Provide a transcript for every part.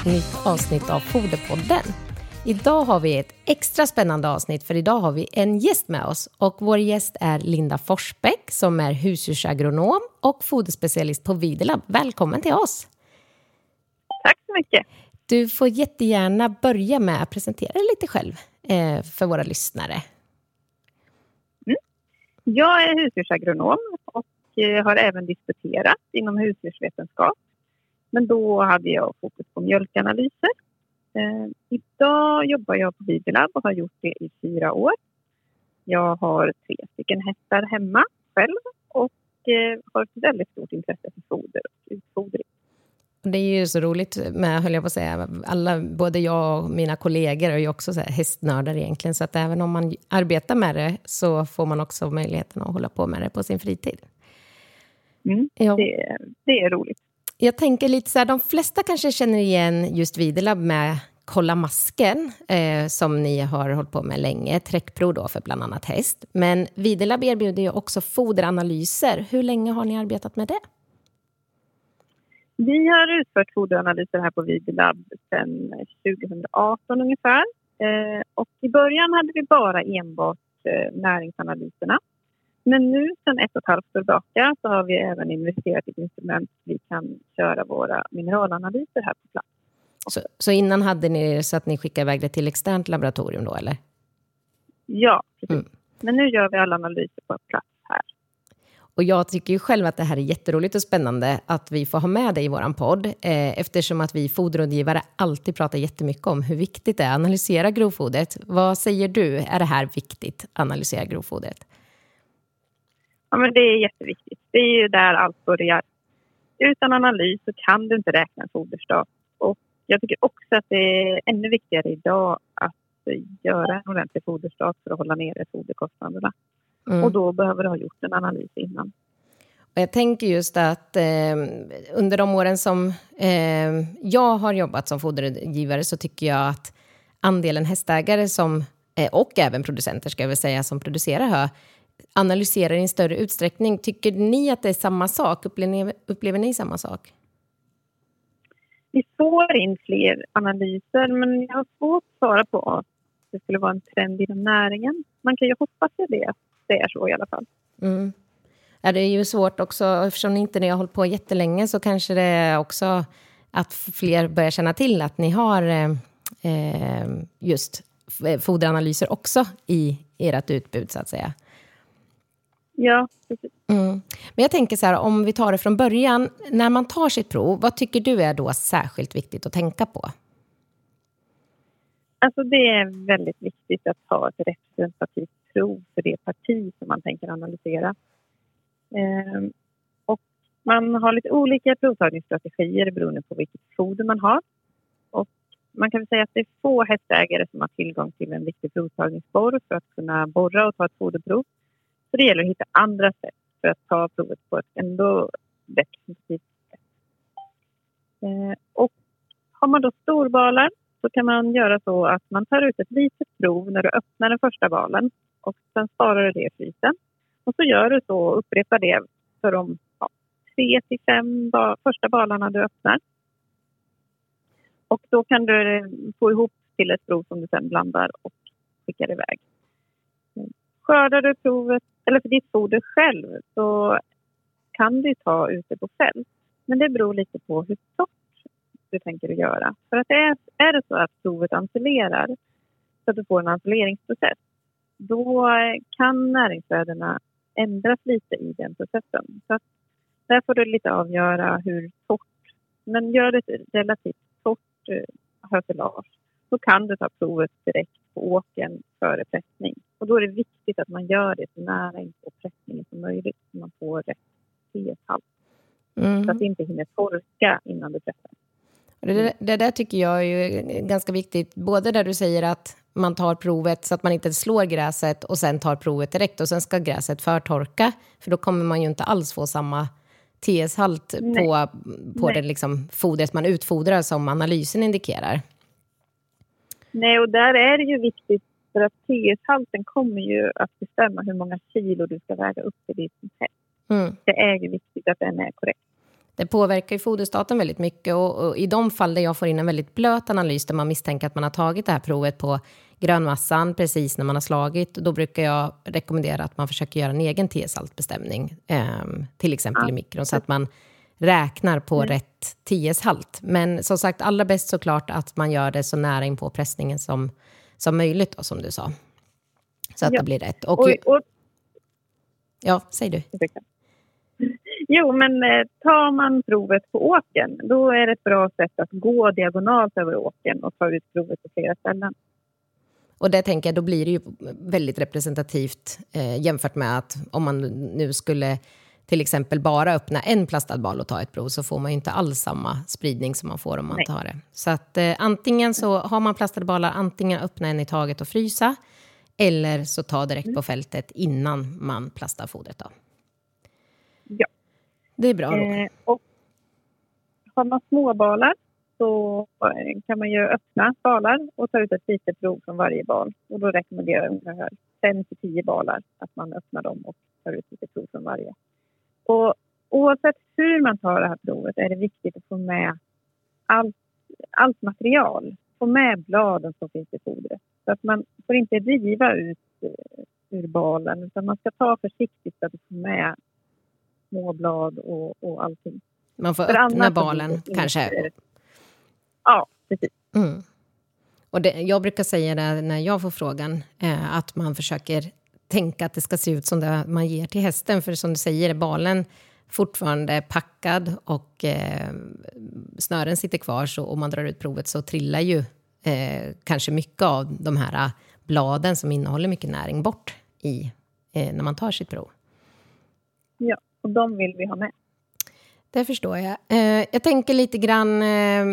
ett nytt avsnitt av Foderpodden. Idag har vi ett extra spännande avsnitt för idag har vi en gäst med oss och vår gäst är Linda Forsbäck som är husdjursagronom och foderspecialist på Videolab. Välkommen till oss! Tack så mycket. Du får jättegärna börja med att presentera dig lite själv eh, för våra lyssnare. Jag är husdjursagronom och eh, har även disputerat inom husdjursvetenskap. Men då hade jag fokus på mjölkanalyser. Eh, idag jobbar jag på Videolab och har gjort det i fyra år. Jag har tre stycken hästar hemma själv och eh, har ett väldigt stort intresse för foder och utfodring. Det är ju så roligt med, höll jag på att säga, alla, både jag och mina kollegor är ju också så här hästnördar egentligen, så att även om man arbetar med det så får man också möjligheten att hålla på med det på sin fritid. Mm, Ja. det, det är roligt. Jag tänker lite så här, de flesta kanske känner igen just VideLab med Kolla masken, eh, som ni har hållit på med länge, träckprov då för bland annat häst. Men VideLab erbjuder ju också foderanalyser. Hur länge har ni arbetat med det? Vi har utfört foderanalyser här på VideLab sedan 2018 ungefär. Eh, och I början hade vi bara enbart eh, näringsanalyserna. Men nu sedan ett och ett halvt år tillbaka så har vi även investerat i ett instrument vi kan köra våra mineralanalyser här på plats. Så, så innan hade ni så att ni skickade iväg det till externt laboratorium då, eller? Ja, precis. Mm. Men nu gör vi alla analyser på plats här. Och jag tycker ju själv att det här är jätteroligt och spännande att vi får ha med dig i vår podd, eh, eftersom att vi foderrådgivare alltid pratar jättemycket om hur viktigt det är att analysera grovfodret. Vad säger du, är det här viktigt, att analysera grovfodret? Ja, men det är jätteviktigt. Det är ju där allt börjar. Utan analys så kan du inte räkna en foderstat. Och jag tycker också att det är ännu viktigare idag att göra en ordentlig foderstat för att hålla nere foderkostnaderna. Mm. Och då behöver du ha gjort en analys innan. Och jag tänker just att eh, under de åren som eh, jag har jobbat som foderrådgivare så tycker jag att andelen hästägare som, eh, och även producenter ska jag väl säga, som producerar hö, analyserar i en större utsträckning. Tycker ni att det är samma sak? Upplever ni, upplever ni samma sak? Vi får in fler analyser men jag har svårt att svara på att det skulle vara en trend inom näringen. Man kan ju hoppas på det, att det är så i alla fall. Mm. Ja, det är ju svårt också, eftersom ni inte ni har hållit på jättelänge så kanske det är också att fler börjar känna till att ni har eh, eh, just f- foderanalyser också i ert utbud, så att säga. Ja, precis. Mm. Men jag tänker så här, om vi tar det från början, när man tar sitt prov, vad tycker du är då särskilt viktigt att tänka på? Alltså det är väldigt viktigt att ha ett representativt prov för det parti som man tänker analysera. Ehm, och man har lite olika provtagningsstrategier beroende på vilket foder man har. Och man kan säga att det är få hästägare som har tillgång till en riktig provtagningsborr för att kunna borra och ta ett foderprov. Så det gäller att hitta andra sätt för att ta provet på ett ändå representativt sätt. Eh, och har man då storbalar så kan man göra så att man tar ut ett litet prov när du öppnar den första balen och sen sparar du det i frysen. Och så gör du så och upprepar det för de ja, tre till fem ba- första balarna du öppnar. Och då kan du få ihop till ett prov som du sen blandar och skickar iväg. Skördar du provet, eller för ditt foder själv, så kan du ta ute på fält. Men det beror lite på hur torrt du tänker att göra. För att det är, är det så att provet ensilerar, så att du får en ensileringsprocess, då kan näringsvärdena ändras lite i den processen. Så att där får du lite avgöra hur torrt, men gör det relativt torrt eh, så kan du ta provet direkt på åkern före pressning. Och då är det viktigt att man gör det så nära in på pressningen som möjligt så man får rätt pH-halt. Mm. Så att det inte hinner torka innan du pressar. Det, det där tycker jag är ju ganska viktigt, både där du säger att man tar provet så att man inte slår gräset och sen tar provet direkt och sen ska gräset förtorka. För då kommer man ju inte alls få samma TS-halt på, på Nej. det liksom fodret man utfodrar som analysen indikerar. Nej, och där är det ju viktigt för att TS-halten kommer ju att bestämma hur många kilo du ska väga upp i ditt test. Mm. Det är ju viktigt att den är korrekt. Det påverkar ju foderstaten väldigt mycket och, och i de fall där jag får in en väldigt blöt analys där man misstänker att man har tagit det här provet på grönmassan precis när man har slagit, då brukar jag rekommendera att man försöker göra en egen TS-haltbestämning, ehm, till exempel Ja. i mikron, så att man räknar på rätt TS-halt. Men som sagt, allra bäst såklart att man gör det så nära in på pressningen som, som möjligt, då, som du sa. Så att Ja. det blir rätt. Och, Och, och, ja, säg du. jo, men eh, tar man provet på åken då är det ett bra sätt att gå diagonalt över åken och ta ut provet på flera ställen. Och det tänker jag, då blir det ju väldigt representativt eh, jämfört med att om man nu skulle till exempel bara öppna en plastad bal och ta ett prov så får man ju inte alls samma spridning som man får om man Nej. tar det. Så att eh, antingen så har man plastade balar, antingen öppna en i taget och frysa eller så ta direkt Mm. på fältet innan man plastar fodret. Då. Ja. Det är bra. Eh, och har man småbalar så eh, kan man ju öppna balar och ta ut ett litet prov från varje bal. Och då rekommenderar jag ungefär 5 till 10 balar att man öppnar dem och tar ut lite prov från varje. Och oavsett hur man tar det här provet är det viktigt att få med allt, allt material. Få med bladen som finns i fodret. Så att man får inte riva ut eh, ur balen utan man ska ta försiktigt så att får med små blad och, och allting. Man får För öppna balen kanske. Ja, precis. Mm. Och det, jag brukar säga det när jag får frågan, eh, att man försöker tänka att det ska se ut som det man ger till hästen. För som du säger, balen fortfarande packad och eh, snören sitter kvar så om man drar ut provet så trillar ju eh, kanske mycket av de här bladen som innehåller mycket näring bort i, eh, när man tar sitt prov. Ja, och de vill vi ha med. Det förstår jag. Eh, jag tänker lite grann... Eh,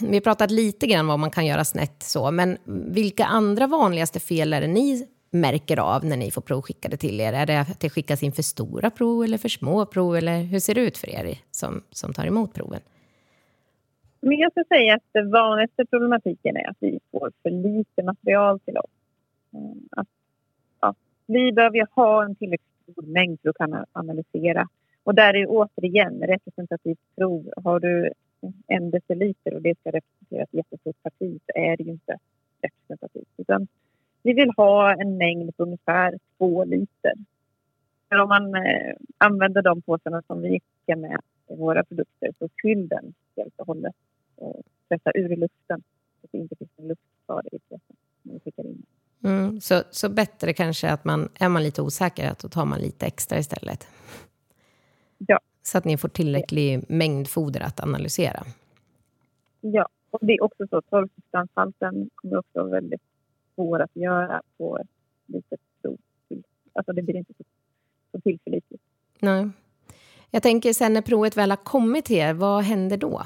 vi har pratat lite grann vad man kan göra snett, så, men vilka andra vanligaste fel är det ni märker av när ni får prov skickade till er? Är det att det skickas in för stora prov eller för små prov? Eller hur ser det ut för er som, som tar emot proven? Men jag skulle säga att den vanligaste problematiken är att vi får för lite material till oss. Eh, att, ja, vi behöver ha en tillräckligt stor mängd för att kunna analysera. Och där är återigen representativt prov. Har du en deciliter och det ska representera ett jättestort parti så är det ju inte representativt. Utan vi vill ha en mängd på ungefär två liter. För om man eh, använder de påsarna som vi skickar med våra produkter så fyll den helt och hållet och pressa ur luften så att det inte finns någon luft kvar i påsen när vi skickar in. Mm, så, så bättre kanske att man, är man lite osäker, att då tar man lite extra istället. Ja. Så att ni får tillräcklig mängd foder att analysera. Ja, och det är också så torrsubstanshalten kommer också vara väldigt svår att göra på litet prov. Alltså det blir inte så, så tillförlitligt. Nej. Jag tänker sen när provet väl har kommit till er, vad händer då?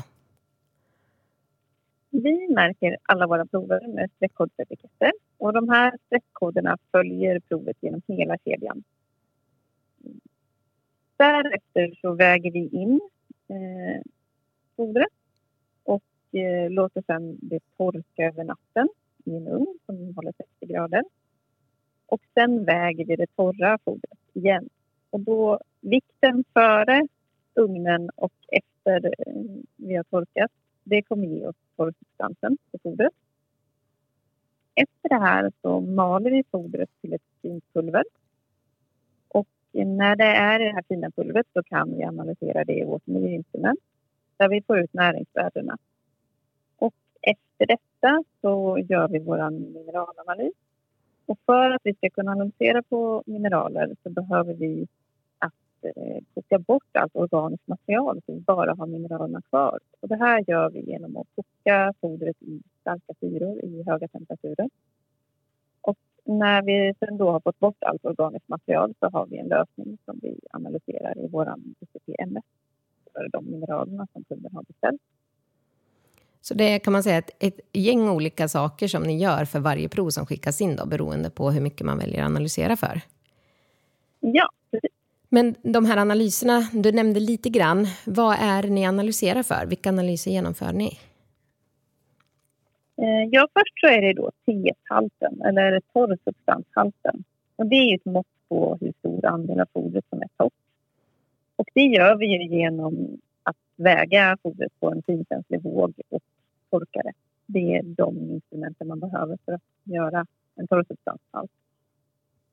Vi märker alla våra prover med streckkodsetiketter och de här streckkoderna följer provet genom hela kedjan. Därefter så väger vi in eh, fodret och eh, låter sedan det torka över natten i en ugn som håller 60 grader. Och sen väger vi det torra fodret igen. Och då vikten före ugnen och efter eh, vi har torkat det kommer ge oss torrsubstansen på fodret. Efter det här så maler vi fodret till ett fint pulver. Och när det är i det här fina pulvret så kan vi analysera det i vårt merinstrument där vi får ut näringsvärdena. Efter detta så gör vi vår mineralanalys. Och för att vi ska kunna analysera på mineraler så behöver vi eh, koka bort allt organiskt material så vi bara har mineralerna kvar. Och det här gör vi genom att koka fodret i starka syror i höga temperaturer. Och när vi sen då har fått bort allt organiskt material så har vi en lösning som vi analyserar i vår ICP-MS för de mineralerna som kunden har beställt. Så det är, kan man säga ett, ett gäng olika saker som ni gör för varje prov som skickas in då, beroende på hur mycket man väljer att analysera för. Ja, precis. Men de här analyserna, du nämnde lite grann. Vad är ni analyserar för? Vilka analyser genomför ni? Eh, Ja, först så är det då T1-halten, eller torrsubstanshalten. Och det är ju ett mått på hur stor andel av fodret som är torrt. Och det gör vi genom att väga fodret på en finkänslig våg och torka det. Är de instrumenten man behöver för att göra en torrsubstanshalt.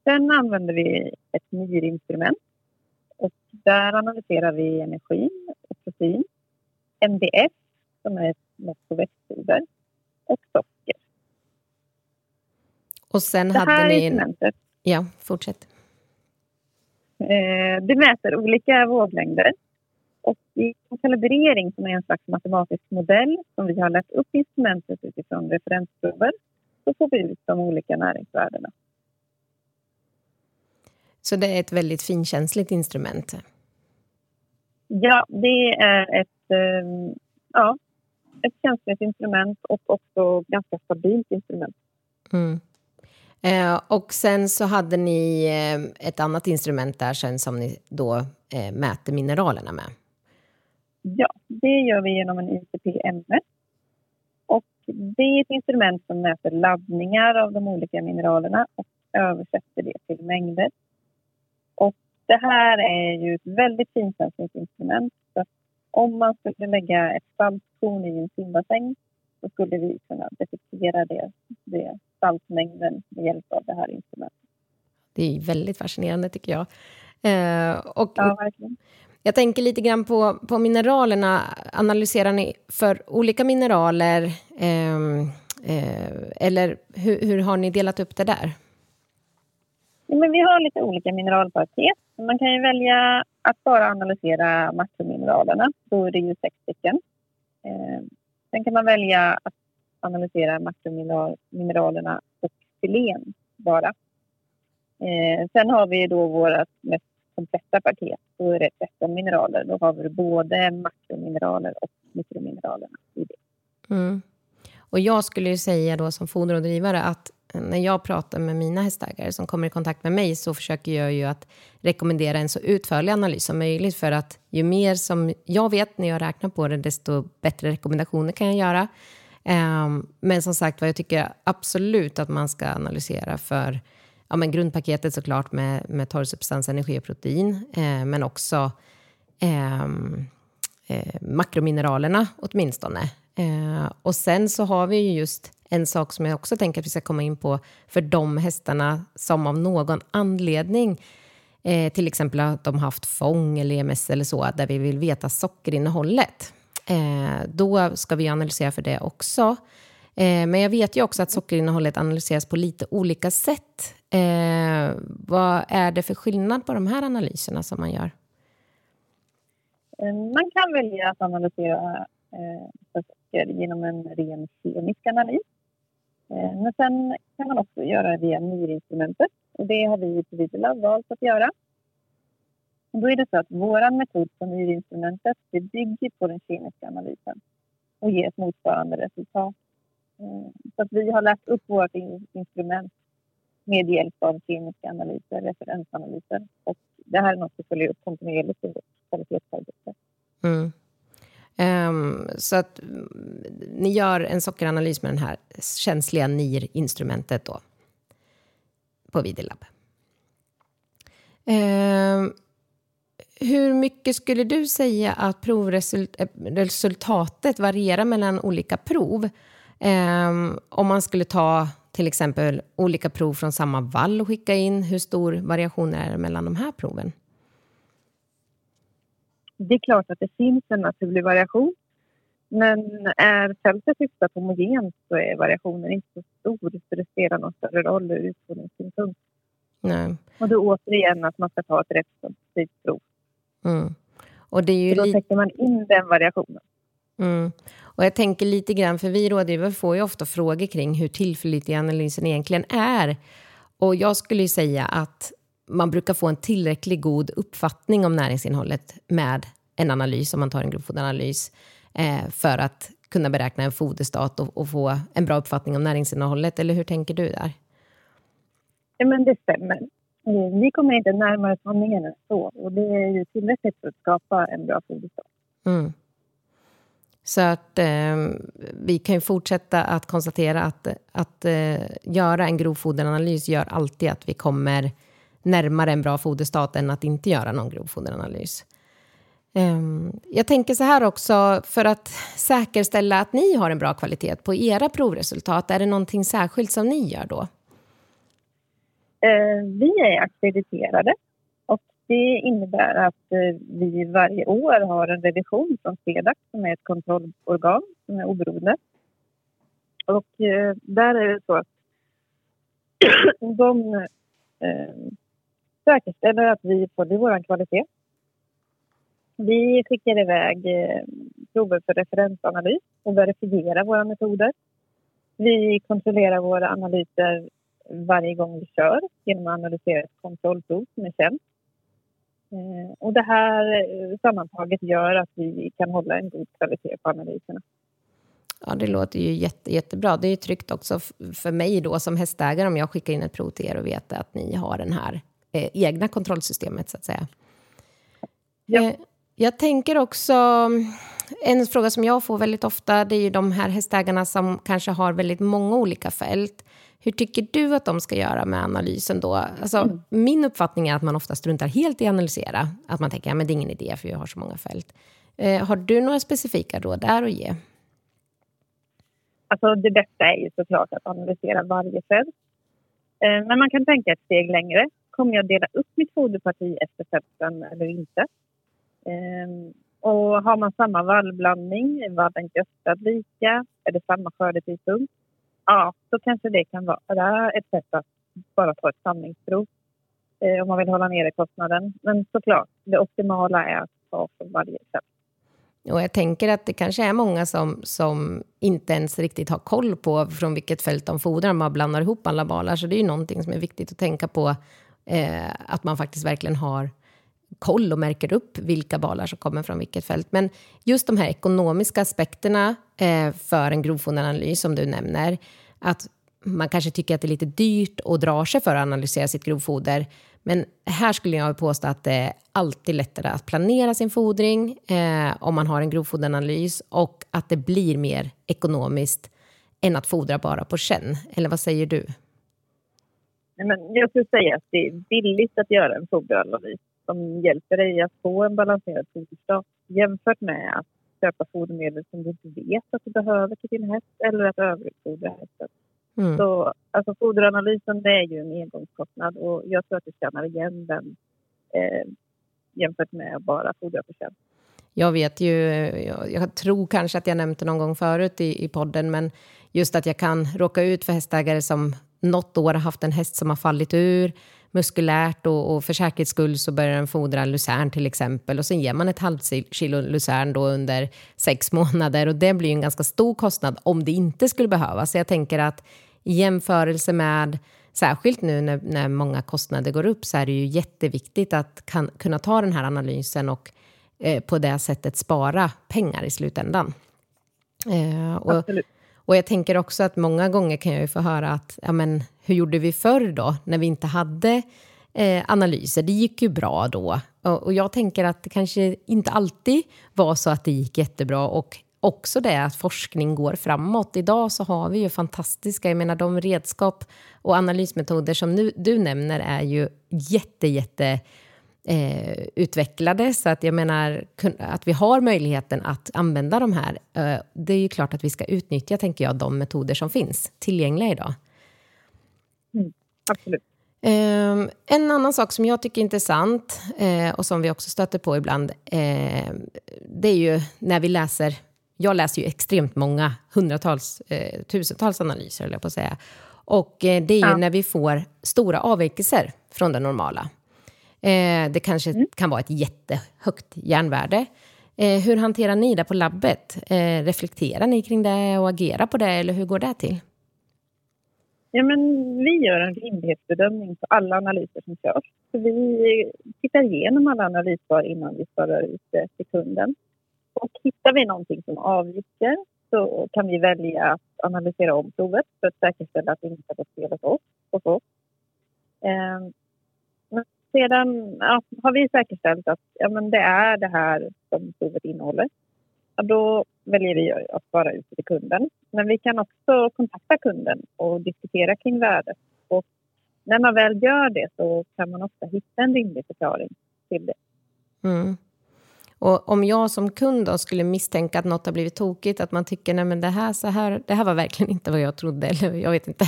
Sen använder vi ett NIR-instrument och där analyserar vi energi och protein, MDF som är ett mått på växtfiber och socker. Och sen Det hade ni... En... instrumentet Ja, fortsätt. eh, det mäter olika våglängder. Och i en kalibrering som är en slags matematisk modell som vi har lärt upp instrumentet utifrån referensprover så får vi ut de olika näringsvärdena. Så det är ett väldigt finkänsligt instrument. Ja, det är ett, eh, ja, ett känsligt instrument och också ganska stabilt instrument. Mm. Eh, och sen så hade ni eh, ett annat instrument där sen som ni då eh, mäter mineralerna med. Ja, det gör vi genom en ICP-MF. Och det är ett instrument som mäter laddningar av de olika mineralerna och översätter det till mängder. Och det här är ju ett väldigt finkänsligt instrument. Så om man skulle lägga ett saltkorn i en simbassäng så skulle vi kunna detektera det, det saltmängden med hjälp av det här instrumentet. Det är väldigt fascinerande tycker jag. Eh, och Ja, verkligen. Jag tänker lite grann på, på mineralerna. Analyserar ni för olika mineraler? Eh, eh, eller hur, hur har ni delat upp det där? Ja, Men vi har lite olika mineralpaket. Man kan ju välja att bara analysera makromineralerna. Då är det ju sex stycken. Eh, sen kan man välja att analysera makromineralerna och selen bara. Eh, sen har vi då vårt mest kompletta paket. så är det 13 mineraler. Då har vi både makromineraler och mikromineralerna i det. Mm. Och jag skulle ju säga då som foderrådgivare att när jag pratar med mina hästägare som kommer i kontakt med mig så försöker jag ju att rekommendera en så utförlig analys som möjligt för att ju mer som jag vet när jag räknar på det desto bättre rekommendationer kan jag göra. Ehm, men som sagt vad jag tycker absolut att man ska analysera för ja, men grundpaketet såklart med, med torrsubstans, energi och protein eh, men också eh, eh, makromineralerna åtminstone. Eh, och sen så har vi ju just en sak som jag också tänker att vi ska komma in på för de hästarna som av någon anledning eh, till exempel att de haft fång eller EMS eller så, där vi vill veta sockerinnehållet. Eh, då ska vi analysera för det också. Eh, men jag vet ju också att sockerinnehållet analyseras på lite olika sätt. Eh, vad är det för skillnad på de här analyserna som man gör? Eh, man kan välja att analysera eh, genom en ren kemisk analys. Eh, men sen kan man också göra det via NIR-instrumentet och det har vi på Videlab valt att göra. Och då är det så att vår metod på NIR-instrumentet det bygger på den kemiska analysen och ger ett motsvarande resultat. Eh, så att vi har lärt upp vårt instrument med hjälp av kliniska analyser, referensanalyser. Och det här är något vi följer upp kontinuerligt i vårt kvalitetsarbete. Mm. Um, så att mm, ni gör en sockeranalys med det här känsliga NIR-instrumentet då på Videlab. Um, hur mycket skulle du säga att provresultatet eh, varierar mellan olika prov? Um, om man skulle ta till exempel olika prov från samma vall och skicka in, hur stor variation är det mellan de här proven? Det är klart att det finns en naturlig variation. Men är fältet hyfsat homogent så är variationen inte så stor så det spelar någon större roll ur utprovningssynpunkt. Nej. Och då återigen att man ska ta ett representativt prov. Mm. Och det är ju då täcker man in den variationen. Mm. Och jag tänker lite grann, för vi rådgivare får ju ofta frågor kring hur tillförlitlig analysen egentligen är. Och jag skulle ju säga att man brukar få en tillräckligt god uppfattning om näringsinnehållet med en analys, om man tar en gruppfodanalys, eh, för att kunna beräkna en foderstat och, få en bra uppfattning om näringsinnehållet. Eller hur tänker du där? Ja, men det stämmer. Vi kommer inte närmare sanningen än så och det är ju tillräckligt för att skapa en bra foderstat. Mm. Så att eh, vi kan ju fortsätta att konstatera att, att eh, göra en grov foderanalys gör alltid att vi kommer närmare en bra foderstat än att inte göra någon grovfoderanalys. Eh, jag tänker så här också, för att säkerställa att ni har en bra kvalitet på era provresultat, är det någonting särskilt som ni gör då? Eh, vi är akkrediterade det innebär att eh, vi varje år har en revision från SEDAC som är ett kontrollorgan som är oberoende. Och eh, där är det så att de eh, säkerställer att vi följer vår kvalitet. Vi skickar iväg eh, prover för referensanalys och verifierar våra metoder. Vi kontrollerar våra analyser varje gång vi kör genom att analysera ett kontrollprov som är känt. Eh, Och det här eh, sammantaget gör att vi kan hålla en god kvalitet på analyserna. Ja, det låter ju jätte, jättebra. Det är ju tryggt också för mig då som hästägare om jag skickar in ett prov till er och vet att ni har den här eh, egna kontrollsystemet så att säga. Ja. Eh, jag tänker också, en fråga som jag får väldigt ofta, det är ju de här hästägarna som kanske har väldigt många olika fält. Hur tycker du att de ska göra med analysen då? Alltså, Min uppfattning är att man ofta struntar helt i att analysera. Att man tänker, ja men det är ingen idé för jag har så många fält. Eh, har du några specifika råd där att ge? Alltså det bästa är ju såklart att analysera varje fält. Eh, Men man kan tänka ett steg längre. Kommer jag dela upp mitt foderparti efter fälten eller inte? Eh, Och har man samma vallblandning, är vallen gödslad lika, är det samma skördetidpunkt? Ja, då kanske det kan vara ett sätt att bara ta ett samlingsprov eh, om man vill hålla nere kostnaden. Men såklart, det optimala är att ta från varje fält. Och jag tänker att det kanske är många som, som inte ens riktigt har koll på från vilket fält de fodrar. Man blandar ihop alla balar. Så det är ju någonting som är viktigt att tänka på. Eh, att man faktiskt verkligen har koll och märker upp vilka balar som kommer från vilket fält. Men just de här ekonomiska aspekterna eh, för en grovfoderanalys som du nämner. Att man kanske tycker att det är lite dyrt och drar sig för att analysera sitt grovfoder. Men här skulle jag påstå att det är alltid lättare att planera sin fodring eh, om man har en grovfoderanalys och att det blir mer ekonomiskt än att fodra bara på känn. Eller vad säger du? Nej, Men jag skulle säga att det är billigt att göra en foderanalys som hjälper dig att få en balanserad foderstat jämfört med att köpa fodermedel som du inte vet att du behöver till din häst eller att överutfodra hästen. Mm. Så alltså, foderanalysen det är ju en engångskostnad och jag tror att du känner igen den eh, jämfört med att bara fodra på känn. Jag vet ju, jag, jag tror kanske att jag nämnt det någon gång förut i, i podden, men just att jag kan råka ut för hästägare som något år har haft en häst som har fallit ur muskulärt och, och för säkerhets skull så börjar den fodra lucern till exempel och sen ger man ett halvt kilo lucern då under sex månader och det blir en ganska stor kostnad om det inte skulle behövas. Så jag tänker att i jämförelse med Särskilt nu när, när många kostnader går upp så är det ju jätteviktigt att kan, kunna ta den här analysen och eh, på det sättet spara pengar i slutändan. Eh, och, och jag tänker också att många gånger kan jag ju få höra att, ja men hur gjorde vi förr då, när vi inte hade eh, analyser? Det gick ju bra då. Och, och jag tänker att det kanske inte alltid var så att det gick jättebra och också det att forskning går framåt. Idag så har vi ju fantastiska, jag menar de redskap och analysmetoder som nu, du nämner är ju jätte, jätte eh, utvecklade. Så att jag menar att vi har möjligheten att använda de här. Eh, det är ju klart att vi ska utnyttja, tänker jag, de metoder som finns tillgängliga idag. Absolut. Eh, en annan sak som jag tycker är intressant eh, och som vi också stöter på ibland, eh, det är ju när vi läser, jag läser ju extremt många, hundratals, eh, tusentals analyser, jag på att säga. Och det är ju Ja. när vi får stora avvikelser från det normala. Det kanske kan vara ett jättehögt järnvärde. Hur hanterar ni det på labbet? Reflekterar ni kring det och agerar på det, eller hur går det till? Ja, men vi gör en rimlighetsbedömning på alla analyser som görs. Så vi tittar igenom alla analyssvar innan vi svarar ut det till kunden. Och hittar vi någonting som avviker så kan vi välja att analysera om provet för att säkerställa att det inte har gått fel hos oss. Och ehm, så. Men sedan ja, har vi säkerställt att ja, men det är det här som provet innehåller. Ja, då väljer vi att svara ut till kunden. Men vi kan också kontakta kunden och diskutera kring värdet. Och när man väl gör det så kan man ofta hitta en rimlig förklaring till det. Mm. Och om jag som kund då skulle misstänka att något har blivit tokigt, att man tycker nej men det här, så här, det här var verkligen inte vad jag trodde, eller jag vet inte.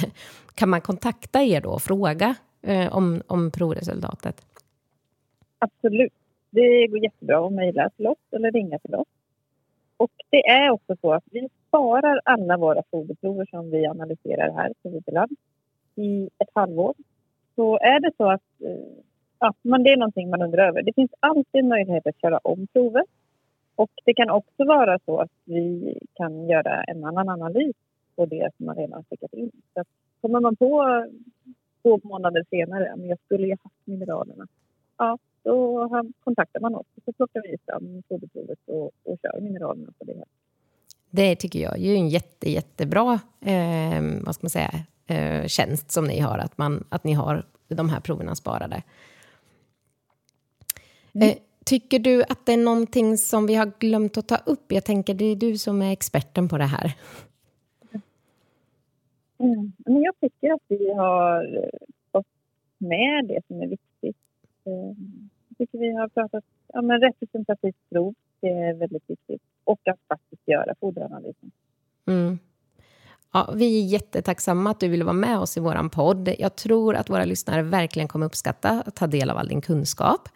Kan man kontakta er då och fråga eh, om, om provresultatet? Absolut. Det går jättebra att mejla till oss eller ringa till oss. Och det är också så att vi sparar alla våra foderprover som vi analyserar här på Videland i ett halvår. Så är det så att eh, ja, men det är någonting man undrar över. Det finns alltid möjlighet att köra om provet. Och det kan också vara så att vi kan göra en annan analys på det som man redan skickat in. Så att kommer man på två månader senare, men jag skulle ju haft mineralerna. Ja, då kontaktar man oss och så plockar vi fram foderprovet och, och kör mineralerna på det. Det tycker jag är ju en jätte, jättebra eh, vad ska man säga, eh, tjänst som ni har, att, man, att ni har de här proverna sparade. Mm. Eh, tycker du att det är någonting som vi har glömt att ta upp? Jag tänker, det är du som är experten på det här. Mm. Men jag tycker att vi har fått med det som är viktigt. Eh, jag tycker vi har pratat om ja, representativt prov. Det är väldigt viktigt. Och att faktiskt göra foderanalysen. Mm. Ja, vi är jättetacksamma att du ville vara med oss i vår podd. Jag tror att våra lyssnare verkligen kommer uppskatta att ta del av all din kunskap.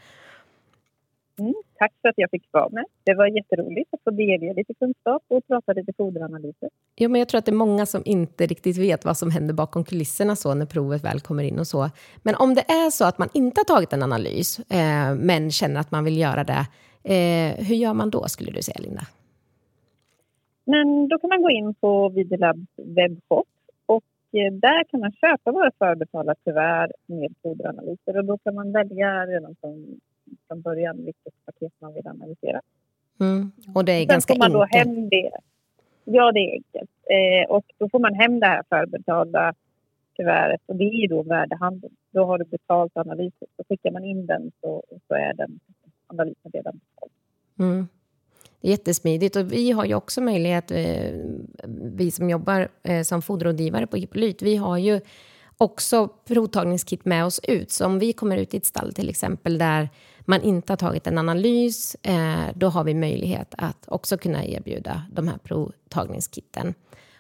Mm, tack för att jag fick vara med. Det var jätteroligt att få delge lite kunskap och prata lite foderanalyser. Ja, men jag tror att det är många som inte riktigt vet vad som händer bakom kulisserna så när provet väl kommer in och så. Men om det är så att man inte har tagit en analys eh, men känner att man vill göra det, eh, hur gör man då skulle du säga Linda? Men då kan man gå in på Videolabs webbshop och eh, där kan man köpa våra förbetalda kuvert med foderanalyser och då kan man välja redan från från början vilket paket man vill analysera. Mm. Och det är Sen ganska får man då hem det. Ja, det är enkelt. Eh, och då får man hem det här förbetalda kuvertet och det är då värdehandeln. Då har du betalt analysen. Så skickar man in den så, så är den analysen redan betald. Mm. Det är jättesmidigt. Och vi har ju också möjlighet, eh, vi som jobbar eh, som foderrådgivare på Hippolyt, vi har ju också provtagningskit med oss ut. Så om vi kommer ut i ett stall till exempel där man inte har tagit en analys, eh, då har vi möjlighet att också kunna erbjuda de här provtagningskitten.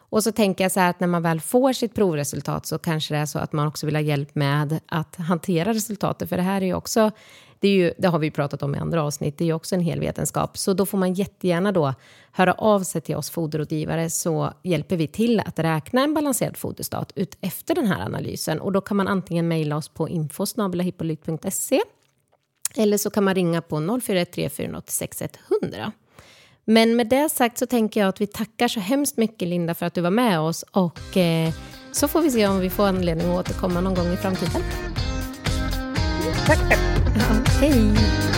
Och så tänker jag så här att när man väl får sitt provresultat så kanske det är så att man också vill ha hjälp med att hantera resultatet. För det här är ju också, det, är ju, det har vi pratat om i andra avsnitt, det är ju också en hel vetenskap. Så då får man jättegärna då höra av sig till oss foderrådgivare så hjälper vi till att räkna en balanserad foderstat ut efter den här analysen. Och då kan man antingen mejla oss på info.hippolyt.se eller så kan man ringa på 041 486 100. Men med det sagt så tänker jag att vi tackar så hemskt mycket Linda för att du var med oss och eh, så får vi se om vi får anledning att återkomma någon gång i framtiden. Tack. tack. Ja, hej!